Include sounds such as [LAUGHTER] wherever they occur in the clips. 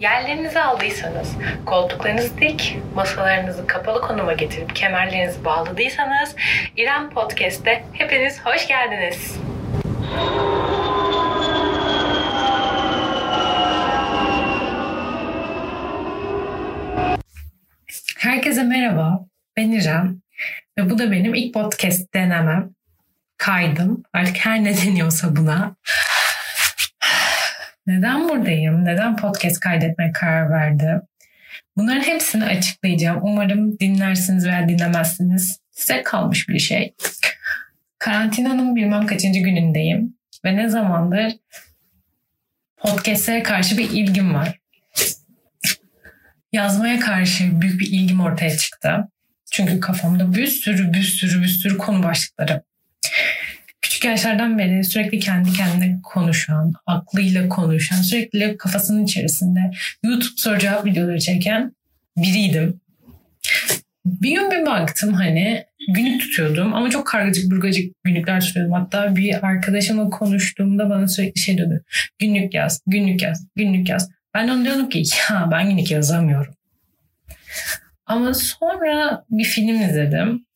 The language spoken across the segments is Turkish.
Yerlerinizi aldıysanız, koltuklarınızı dik, masalarınızı kapalı konuma getirip kemerlerinizi bağladıysanız İrem Podcast'te hepiniz hoş geldiniz. Herkese merhaba, ben İrem ve bu da benim ilk podcast denemem, kaydım. Artık her ne deniyorsa buna. Neden buradayım? Neden podcast kaydetmeye karar verdim? Bunların hepsini açıklayacağım. Umarım dinlersiniz veya dinlemezsiniz. Size kalmış bir şey. Karantinanın bilmem kaçıncı günündeyim. Ve ne zamandır podcastlere karşı bir ilgim var. Yazmaya karşı büyük bir ilgim ortaya çıktı. Çünkü kafamda bir sürü bir sürü bir sürü konu başlıkları küçük yaşlardan beri sürekli kendi kendine konuşan, aklıyla konuşan, sürekli kafasının içerisinde YouTube soru cevap videoları çeken biriydim. Bir gün bir baktım hani günlük tutuyordum ama çok kargacık burgacık günlükler tutuyordum. Hatta bir arkadaşımla konuştuğumda bana sürekli şey dedi. Günlük yaz, günlük yaz, günlük yaz. Ben de ona diyordum ki ya ben günlük yazamıyorum. Ama sonra bir film izledim.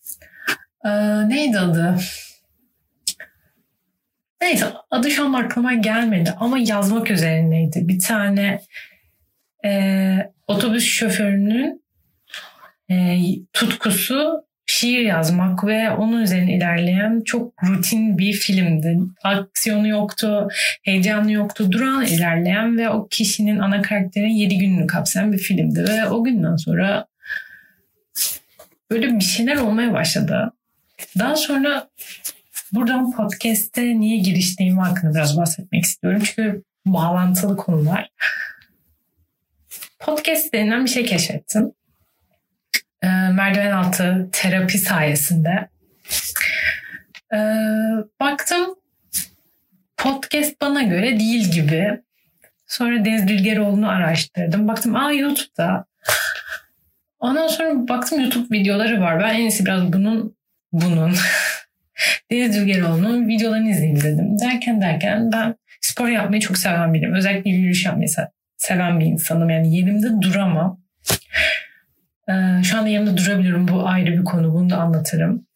Ee, neydi adı? Neyse adı şu an aklıma gelmedi ama yazmak üzerineydi. Bir tane e, otobüs şoförünün e, tutkusu şiir yazmak ve onun üzerine ilerleyen çok rutin bir filmdi. Aksiyonu yoktu, heyecanı yoktu, duran ilerleyen ve o kişinin ana karakterin 7 gününü kapsayan bir filmdi. Ve o günden sonra böyle bir şeyler olmaya başladı. Daha sonra Buradan podcast'te niye giriştiğim hakkında biraz bahsetmek istiyorum. Çünkü bağlantılı konular. Podcast denilen bir şey keşfettim. E, merdiven altı terapi sayesinde. E, baktım podcast bana göre değil gibi. Sonra Deniz Bilgeroğlu'nu araştırdım. Baktım aa YouTube'da. Ondan sonra baktım YouTube videoları var. Ben en iyisi biraz bunun bunun [LAUGHS] Deniz Dülgeroğlu'nun videolarını izleyeyim dedim. Derken derken ben spor yapmayı çok seven biriyim. Özellikle yürüyüş yapmayı seven bir insanım. Yani yerimde duramam. Ee, şu anda yerimde durabiliyorum. Bu ayrı bir konu. Bunu da anlatırım.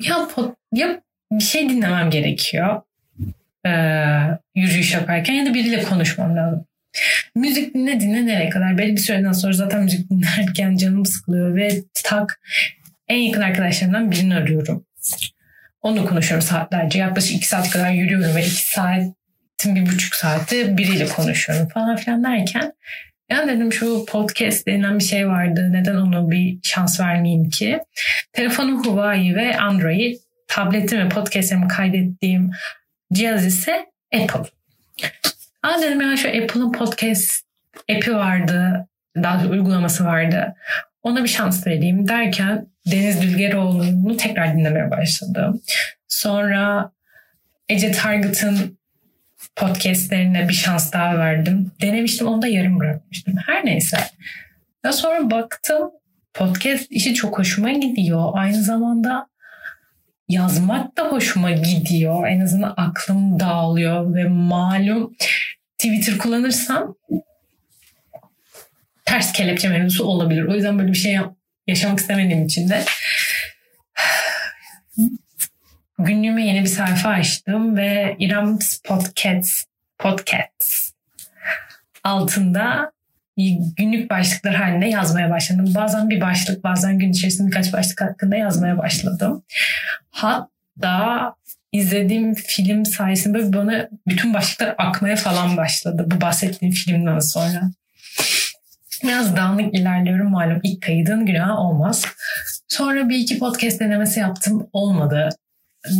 Ya, ya bir şey dinlemem gerekiyor. Ee, yürüyüş yaparken ya da biriyle konuşmam lazım. Müzik dinle dinle nereye kadar? Belli bir süreden sonra zaten müzik dinlerken canım sıkılıyor ve tak en yakın arkadaşlarımdan birini arıyorum. Onu konuşuyorum saatlerce. Yaklaşık iki saat kadar yürüyorum ve iki saatin bir buçuk saati biriyle konuşuyorum falan filan derken ya dedim şu podcast denilen bir şey vardı. Neden onu bir şans vermeyeyim ki? Telefonum Huawei ve Android. Tabletim ve podcastlerimi kaydettiğim cihaz ise Apple. Aa dedim ya şu Apple'ın podcast app'i vardı. Daha uygulaması vardı. Ona bir şans vereyim derken Deniz Dülgeroğlu'nu tekrar dinlemeye başladım. Sonra Ece Target'ın podcastlerine bir şans daha verdim. Denemiştim onu da yarım bırakmıştım. Her neyse. Daha sonra baktım podcast işi çok hoşuma gidiyor. Aynı zamanda yazmak da hoşuma gidiyor. En azından aklım dağılıyor ve malum Twitter kullanırsam ters kelepçe mevzusu olabilir. O yüzden böyle bir şey yaşamak istemediğim için de günlüğüme yeni bir sayfa açtım ve İrem Podcasts, Podcasts altında günlük başlıklar halinde yazmaya başladım. Bazen bir başlık, bazen gün içerisinde birkaç başlık hakkında yazmaya başladım. Hatta izlediğim film sayesinde bana bütün başlıklar akmaya falan başladı bu bahsettiğim filmden sonra. Biraz dağınık ilerliyorum malum. ilk kaydın günah olmaz. Sonra bir iki podcast denemesi yaptım. Olmadı.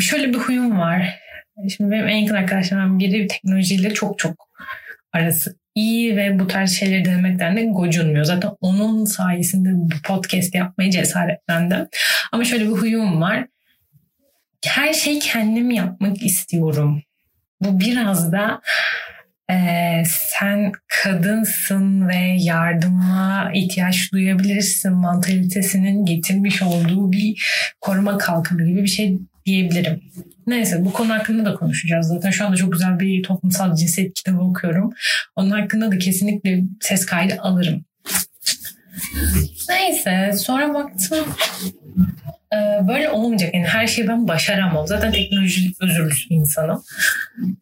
Şöyle bir huyum var. Şimdi benim en yakın arkadaşlarımdan biri teknolojiyle çok çok arası iyi ve bu tarz şeyleri denemekten de gocunmuyor. Zaten onun sayesinde bu podcast yapmaya cesaretlendim. Ama şöyle bir huyum var. Her şeyi kendim yapmak istiyorum. Bu biraz da ee, sen kadınsın ve yardıma ihtiyaç duyabilirsin mantalitesinin getirmiş olduğu bir koruma kalkanı gibi bir şey diyebilirim. Neyse bu konu hakkında da konuşacağız zaten. Şu anda çok güzel bir toplumsal cinsiyet kitabı okuyorum. Onun hakkında da kesinlikle ses kaydı alırım. Neyse sonra baktım e, böyle olmayacak. Yani her şeyi ben başaramam. Zaten teknoloji özürlüsü insanım.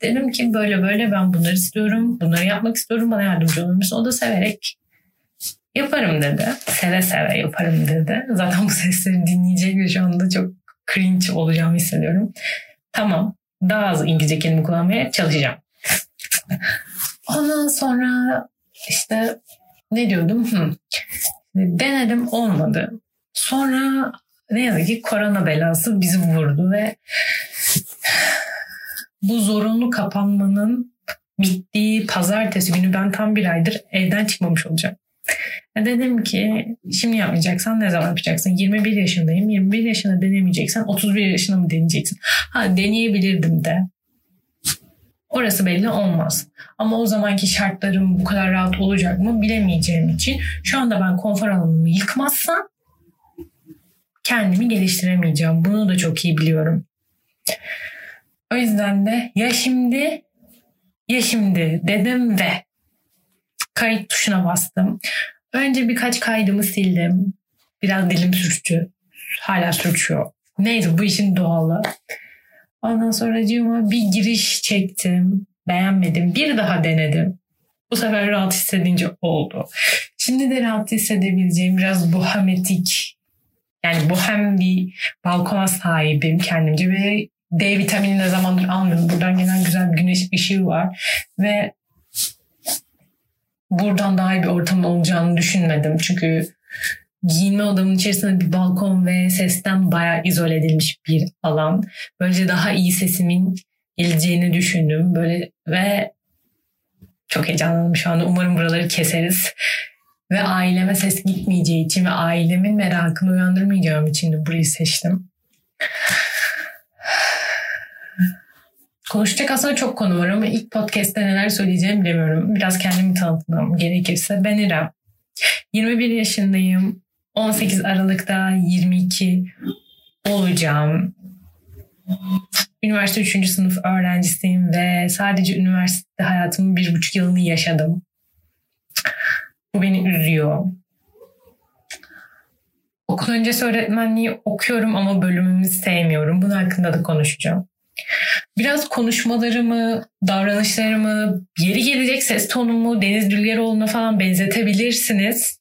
Dedim ki böyle böyle ben bunları istiyorum. Bunları yapmak istiyorum. Bana yardımcı olur musun? O da severek yaparım dedi. Seve seve yaparım dedi. Zaten bu sesleri dinleyecek ve şu anda çok cringe olacağımı hissediyorum. Tamam. Daha az İngilizce kelime kullanmaya çalışacağım. Ondan sonra işte ne diyordum? Hı. Denedim olmadı. Sonra ne yazık ki korona belası bizi vurdu ve bu zorunlu kapanmanın bittiği pazartesi günü ben tam bir aydır evden çıkmamış olacağım. Dedim ki şimdi yapmayacaksan ne zaman yapacaksın? 21 yaşındayım. 21 yaşında denemeyeceksen 31 yaşında mı deneyeceksin? Ha deneyebilirdim de. Orası belli olmaz. Ama o zamanki şartlarım bu kadar rahat olacak mı bilemeyeceğim için şu anda ben konfor alanımı yıkmazsam kendimi geliştiremeyeceğim. Bunu da çok iyi biliyorum. O yüzden de ya şimdi ya şimdi dedim ve kayıt tuşuna bastım. Önce birkaç kaydımı sildim. Biraz dilim sürçtü. Hala sürçüyor. Neyse bu işin doğalı. Ondan sonra cığıma bir giriş çektim. Beğenmedim. Bir daha denedim. Bu sefer rahat hissedince oldu. Şimdi de rahat hissedebileceğim biraz bohemetik yani bohem bir balkona sahibim kendimce ve D vitamini ne zamandır almıyorum. Buradan gelen güzel bir güneş ışığı var ve buradan daha iyi bir ortam olacağını düşünmedim. Çünkü giyinme odamın içerisinde bir balkon ve sesten bayağı izole edilmiş bir alan. Böylece daha iyi sesimin geleceğini düşündüm. Böyle ve çok heyecanlandım şu anda. Umarım buraları keseriz. Ve aileme ses gitmeyeceği için ve ailemin merakını uyandırmayacağım için de burayı seçtim. Konuşacak aslında çok konu var ama ilk podcast'te neler söyleyeceğimi bilemiyorum. Biraz kendimi tanıtmam gerekirse. Ben İrem. 21 yaşındayım. 18 Aralık'ta 22 olacağım. Üniversite 3. sınıf öğrencisiyim ve sadece üniversite hayatımın bir buçuk yılını yaşadım. Bu beni üzüyor. Okul öncesi öğretmenliği okuyorum ama bölümümü sevmiyorum. Bunun hakkında da konuşacağım. Biraz konuşmalarımı, davranışlarımı, yeri gelecek ses tonumu Deniz Dülgeroğlu'na falan benzetebilirsiniz.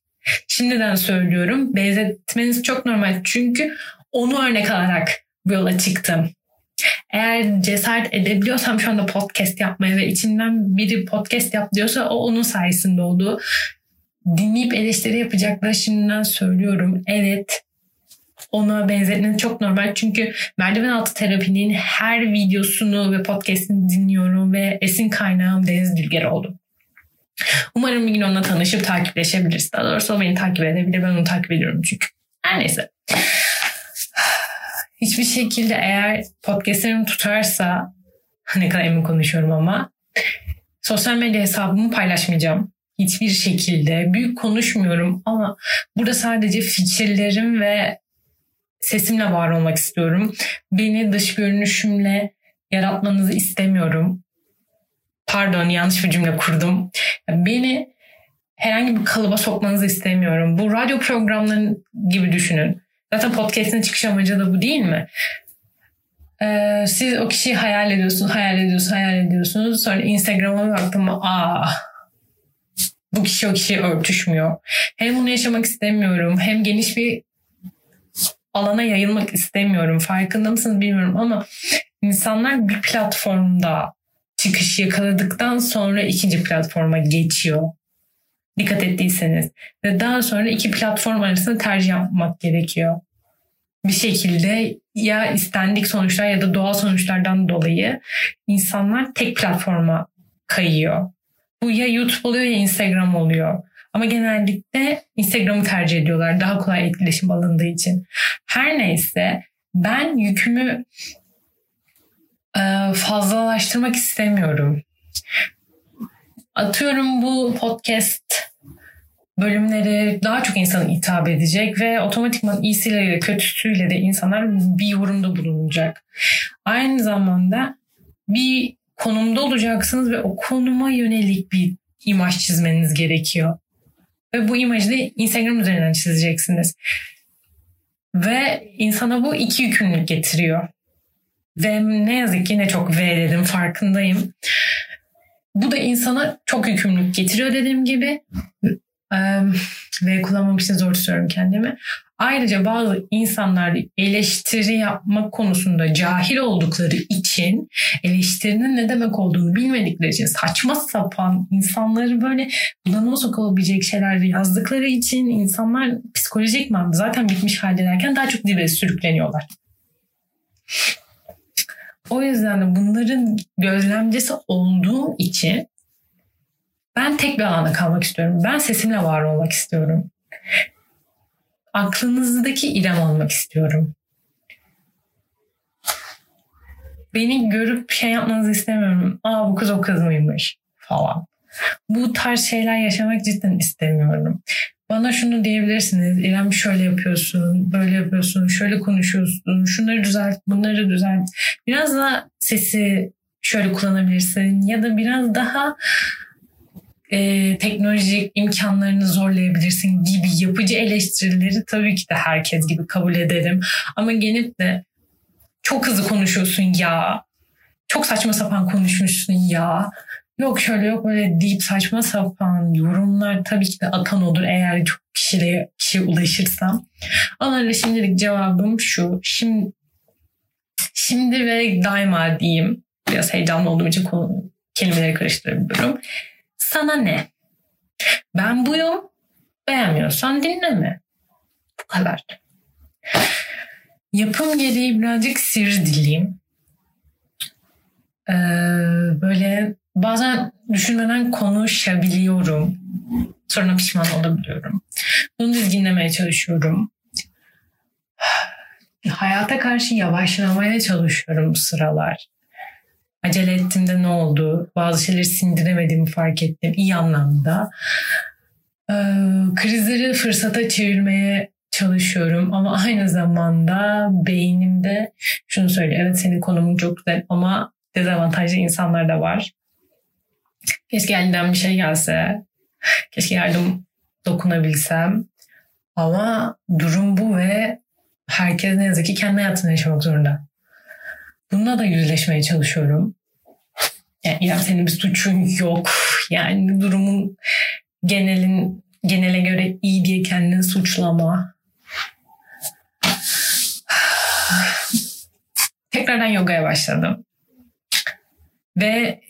Şimdiden söylüyorum. Benzetmeniz çok normal. Çünkü onu örnek alarak bu yola çıktım. Eğer cesaret edebiliyorsam şu anda podcast yapmaya ve içinden biri podcast yap diyorsa o onun sayesinde oldu. Dinleyip eleştiri yapacaklar şimdiden söylüyorum. Evet ona benzetmeniz çok normal. Çünkü merdiven altı terapinin her videosunu ve podcastini dinliyorum ve esin kaynağım Deniz Dülger oldu. Umarım bir gün onunla tanışıp takipleşebiliriz. Daha doğrusu o beni takip edebilir. Ben onu takip ediyorum çünkü. Her neyse. Hiçbir şekilde eğer podcastlerim tutarsa ne kadar emin konuşuyorum ama sosyal medya hesabımı paylaşmayacağım. Hiçbir şekilde. Büyük konuşmuyorum ama burada sadece fikirlerim ve sesimle var olmak istiyorum. Beni dış görünüşümle yaratmanızı istemiyorum. Pardon yanlış bir cümle kurdum. Beni herhangi bir kalıba sokmanızı istemiyorum. Bu radyo programların gibi düşünün. Zaten podcast'in çıkış amacı da bu değil mi? Ee, siz o kişiyi hayal ediyorsunuz, hayal ediyorsunuz, hayal ediyorsunuz. Sonra Instagram'a baktım, aa bu kişi o kişiye örtüşmüyor. Hem bunu yaşamak istemiyorum, hem geniş bir alana yayılmak istemiyorum. Farkında mısınız bilmiyorum ama insanlar bir platformda çıkış yakaladıktan sonra ikinci platforma geçiyor. Dikkat ettiyseniz. Ve daha sonra iki platform arasında tercih yapmak gerekiyor. Bir şekilde ya istendik sonuçlar ya da doğal sonuçlardan dolayı insanlar tek platforma kayıyor. Bu ya YouTube oluyor ya Instagram oluyor. Ama genellikle Instagram'ı tercih ediyorlar daha kolay etkileşim alındığı için. Her neyse ben yükümü e, fazlalaştırmak istemiyorum. Atıyorum bu podcast bölümleri daha çok insana hitap edecek ve otomatikman iyisiyle kötüsüyle de insanlar bir yorumda bulunacak. Aynı zamanda bir konumda olacaksınız ve o konuma yönelik bir imaj çizmeniz gerekiyor. Ve bu imajı da Instagram üzerinden çizeceksiniz. Ve insana bu iki yükümlülük getiriyor. Ve ne yazık ki ne çok V dedim farkındayım. Bu da insana çok yükümlülük getiriyor dediğim gibi. [LAUGHS] Ve kullanmam için zor tutuyorum kendimi. Ayrıca bazı insanlar eleştiri yapmak konusunda cahil oldukları için eleştirinin ne demek olduğunu bilmedikleri için saçma sapan insanları böyle bulanıma sokulabilecek şeyler yazdıkları için insanlar psikolojik manada zaten bitmiş haldelerken daha çok dibe sürükleniyorlar. O yüzden de bunların gözlemcisi olduğum için ben tek bir alanda kalmak istiyorum. Ben sesimle var olmak istiyorum. Aklınızdaki İrem olmak istiyorum. Beni görüp şey yapmanızı istemiyorum. Aa bu kız o kız mıymış falan. Bu tarz şeyler yaşamak cidden istemiyorum. Bana şunu diyebilirsiniz. İrem şöyle yapıyorsun, böyle yapıyorsun, şöyle konuşuyorsun, şunları düzelt, bunları düzelt. Biraz da sesi şöyle kullanabilirsin ya da biraz daha e, teknolojik imkanlarını zorlayabilirsin gibi yapıcı eleştirileri tabii ki de herkes gibi kabul ederim. Ama gelip de çok hızlı konuşuyorsun ya, çok saçma sapan konuşmuşsun ya, yok şöyle yok böyle deyip saçma sapan yorumlar tabii ki de atan olur eğer çok kişiye, kişiye ulaşırsam. Onlara şimdilik cevabım şu. Şimdi, şimdi ve daima diyeyim. Biraz heyecanlı olduğum için konu, kelimeleri karıştırabiliyorum. Sana ne? Ben buyum. Beğenmiyorsan dinleme. Bu kadar. Yapım gereği birazcık sivri dileyim. Ee, böyle bazen düşünmeden konuşabiliyorum. Sonra pişman olabiliyorum. Bunu dizginlemeye çalışıyorum. Hayata karşı yavaşlamaya çalışıyorum bu sıralar acele ettiğimde ne oldu? Bazı şeyleri sindiremediğimi fark ettim iyi anlamda. Ee, krizleri fırsata çevirmeye çalışıyorum ama aynı zamanda beynimde şunu söylüyor. Evet senin konumun çok güzel ama dezavantajlı insanlar da var. Keşke elinden bir şey gelse. Keşke yardım dokunabilsem. Ama durum bu ve herkes ne yazık ki kendi hayatını yaşamak zorunda. Bununla da yüzleşmeye çalışıyorum. Yani İrem senin bir suçun yok. Yani durumun genelin genele göre iyi diye kendini suçlama. Tekrardan yogaya başladım. Ve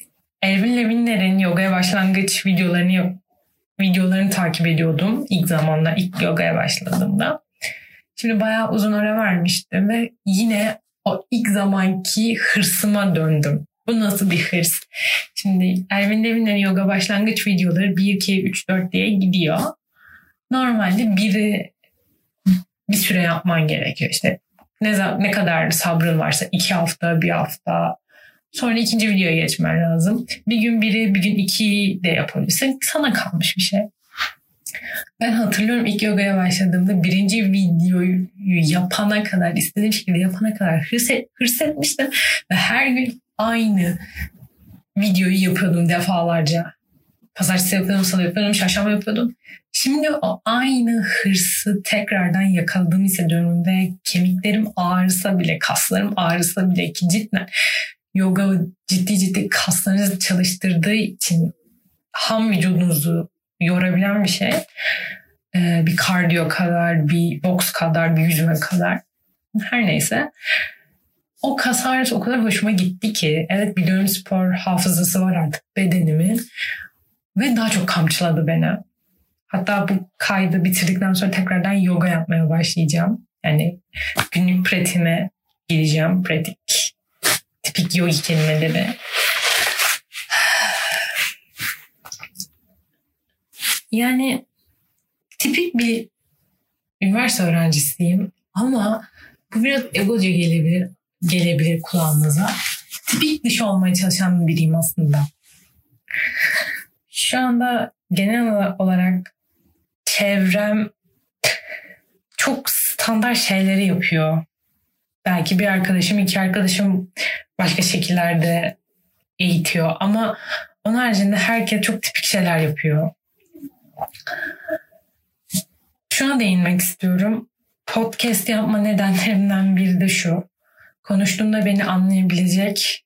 Ervin Levinler'in yogaya başlangıç videolarını videolarını takip ediyordum ilk zamanlar ilk yogaya başladığımda. Şimdi bayağı uzun ara vermiştim ve yine o ilk zamanki hırsıma döndüm. Bu nasıl bir hırs? Şimdi Ervin Levin'in yoga başlangıç videoları 1, 2, 3, 4 diye gidiyor. Normalde biri bir süre yapman gerekiyor. İşte ne, ne kadar sabrın varsa iki hafta, bir hafta. Sonra ikinci videoya geçmen lazım. Bir gün biri, bir gün iki de yapabilirsin. Sana kalmış bir şey. Ben hatırlıyorum ilk yogaya başladığımda birinci videoyu yapana kadar, istediğim şekilde yapana kadar hırs, hırs etmiştim. Ve her gün aynı videoyu yapıyordum defalarca. Pazartesi yapıyordum, salı yapıyordum, çarşamba yapıyordum. Şimdi o aynı hırsı tekrardan yakaladığımı hissediyorum ve kemiklerim ağrısa bile, kaslarım ağrısa bile ki cidden yoga ciddi ciddi kaslarınızı çalıştırdığı için ham vücudunuzu yorabilen bir şey. Ee, bir kardiyo kadar, bir boks kadar, bir yüzme kadar. Her neyse. O kas ağrısı o kadar hoşuma gitti ki. Evet biliyorum spor hafızası var artık bedenimin. Ve daha çok kamçıladı beni. Hatta bu kaydı bitirdikten sonra tekrardan yoga yapmaya başlayacağım. Yani günlük pratiğime gireceğim. Pratik. Tipik yogi kelimeleri. Yani tipik bir üniversite öğrencisiyim ama bu biraz egoca gelebilir, gelebilir kulağınıza. Tipik dışı olmaya çalışan biriyim aslında. Şu anda genel olarak çevrem çok standart şeyleri yapıyor. Belki bir arkadaşım, iki arkadaşım başka şekillerde eğitiyor ama onun haricinde herkes çok tipik şeyler yapıyor. Şuna değinmek istiyorum. Podcast yapma nedenlerimden biri de şu. Konuştuğumda beni anlayabilecek,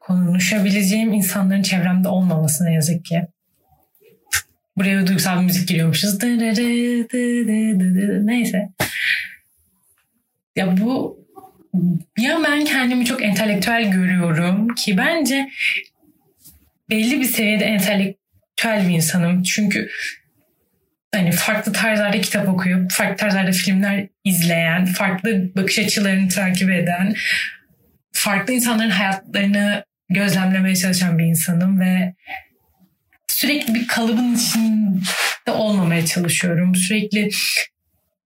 konuşabileceğim insanların çevremde olmaması ne yazık ki. Buraya duygusal bir müzik giriyormuşuz. Neyse. Ya bu ya ben kendimi çok entelektüel görüyorum ki bence belli bir seviyede entelektüel bir insanım. Çünkü hani farklı tarzlarda kitap okuyup, farklı tarzlarda filmler izleyen, farklı bakış açılarını takip eden, farklı insanların hayatlarını gözlemlemeye çalışan bir insanım ve sürekli bir kalıbın içinde olmamaya çalışıyorum. Sürekli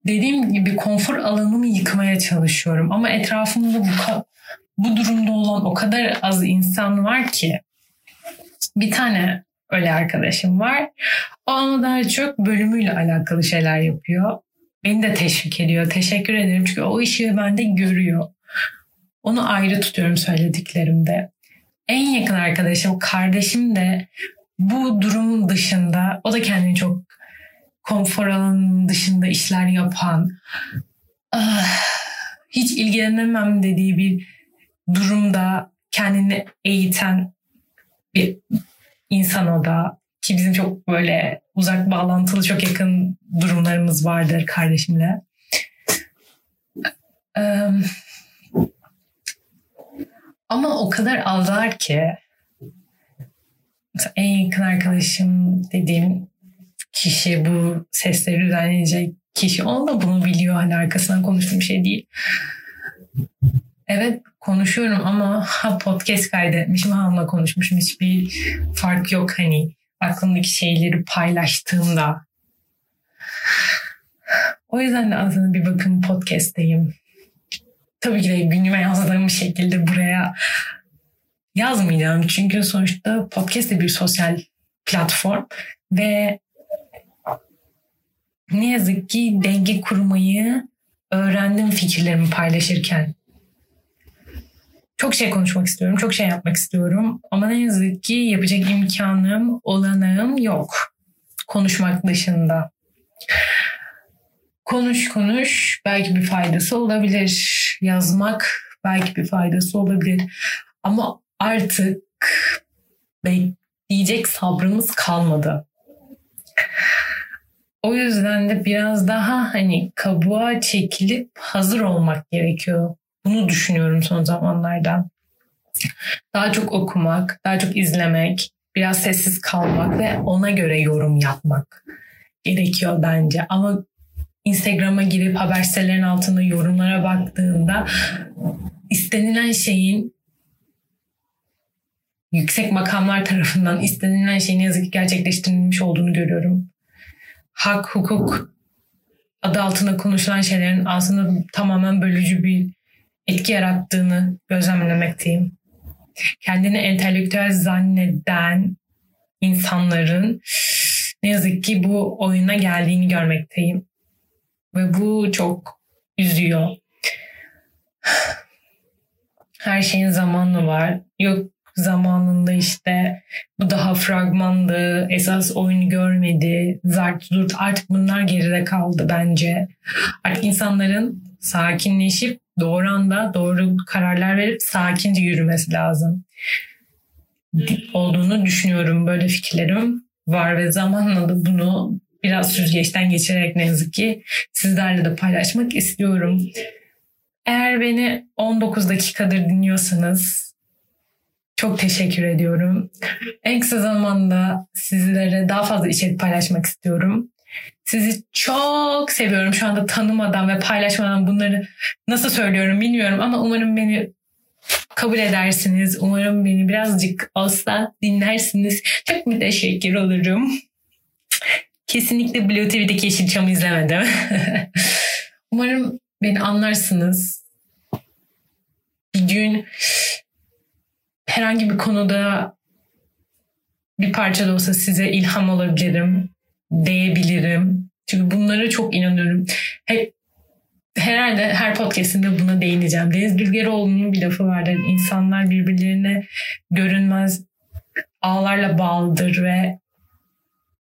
dediğim gibi konfor alanımı yıkmaya çalışıyorum. Ama etrafımda bu bu durumda olan o kadar az insan var ki bir tane öyle arkadaşım var. O ama daha çok bölümüyle alakalı şeyler yapıyor. Beni de teşvik ediyor. Teşekkür ederim çünkü o işi bende görüyor. Onu ayrı tutuyorum söylediklerimde. En yakın arkadaşım, kardeşim de bu durumun dışında o da kendini çok konfor alanının dışında işler yapan ah, hiç ilgilenemem dediği bir durumda kendini eğiten bir insan o da ki bizim çok böyle uzak bağlantılı çok yakın durumlarımız vardır kardeşimle. ama o az azar ki en yakın arkadaşım dediğim kişi bu sesleri düzenleyecek kişi o da bunu biliyor hani arkasından konuştuğum şey değil. Evet konuşuyorum ama ha [LAUGHS] podcast kaydetmişim ha konuşmuşum hiçbir fark yok hani aklımdaki şeyleri paylaştığımda. O yüzden de aslında bir bakın podcast'teyim. Tabii ki de günüme yazdığım şekilde buraya yazmayacağım. Çünkü sonuçta podcast de bir sosyal platform ve ne yazık ki denge kurmayı öğrendim fikirlerimi paylaşırken. Çok şey konuşmak istiyorum, çok şey yapmak istiyorum ama ne yazık ki yapacak imkanım, olanağım yok konuşmak dışında. Konuş konuş belki bir faydası olabilir. Yazmak belki bir faydası olabilir. Ama artık bekleyecek sabrımız kalmadı. O yüzden de biraz daha hani kabuğa çekilip hazır olmak gerekiyor. Bunu düşünüyorum son zamanlarda. Daha çok okumak, daha çok izlemek, biraz sessiz kalmak ve ona göre yorum yapmak gerekiyor bence. Ama Instagram'a girip haber sitelerinin altında yorumlara baktığında istenilen şeyin yüksek makamlar tarafından istenilen şeyin yazık ki gerçekleştirilmiş olduğunu görüyorum. Hak, hukuk adı altında konuşulan şeylerin aslında tamamen bölücü bir etki yarattığını gözlemlemekteyim. Kendini entelektüel zanneden insanların ne yazık ki bu oyuna geldiğini görmekteyim. Ve bu çok üzüyor. Her şeyin zamanı var. Yok zamanında işte bu daha fragmandı, esas oyunu görmedi, zart zurt artık bunlar geride kaldı bence. Artık insanların sakinleşip doğru anda doğru kararlar verip sakince yürümesi lazım olduğunu düşünüyorum. Böyle fikirlerim var ve zamanla da bunu biraz süzgeçten geçirerek ne yazık ki sizlerle de paylaşmak istiyorum. Eğer beni 19 dakikadır dinliyorsanız çok teşekkür ediyorum. En kısa zamanda sizlere daha fazla içerik paylaşmak istiyorum. Sizi çok seviyorum. Şu anda tanımadan ve paylaşmadan bunları nasıl söylüyorum bilmiyorum ama umarım beni kabul edersiniz. Umarım beni birazcık olsa dinlersiniz. Çok müteşekkir olurum. Kesinlikle Blue TV'deki Yeşilçam'ı izlemedim. [LAUGHS] umarım beni anlarsınız. Bir gün herhangi bir konuda bir parça da olsa size ilham olabilirim diyebilirim. Çünkü bunlara çok inanıyorum. Hep herhalde her podcastinde buna değineceğim. Deniz Bilgeroğlu'nun bir lafı vardır. İnsanlar birbirlerine görünmez ağlarla bağlıdır ve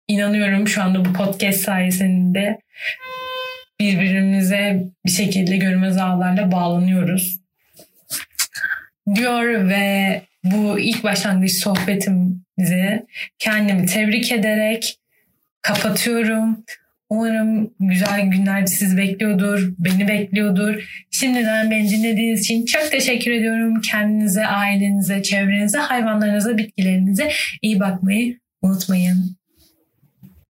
inanıyorum şu anda bu podcast sayesinde birbirimize bir şekilde görünmez ağlarla bağlanıyoruz. Diyor ve bu ilk başlangıç sohbetimizi kendimi tebrik ederek kapatıyorum. Umarım güzel günler sizi bekliyordur, beni bekliyordur. Şimdiden beni dinlediğiniz için çok teşekkür ediyorum. Kendinize, ailenize, çevrenize, hayvanlarınıza, bitkilerinize iyi bakmayı unutmayın.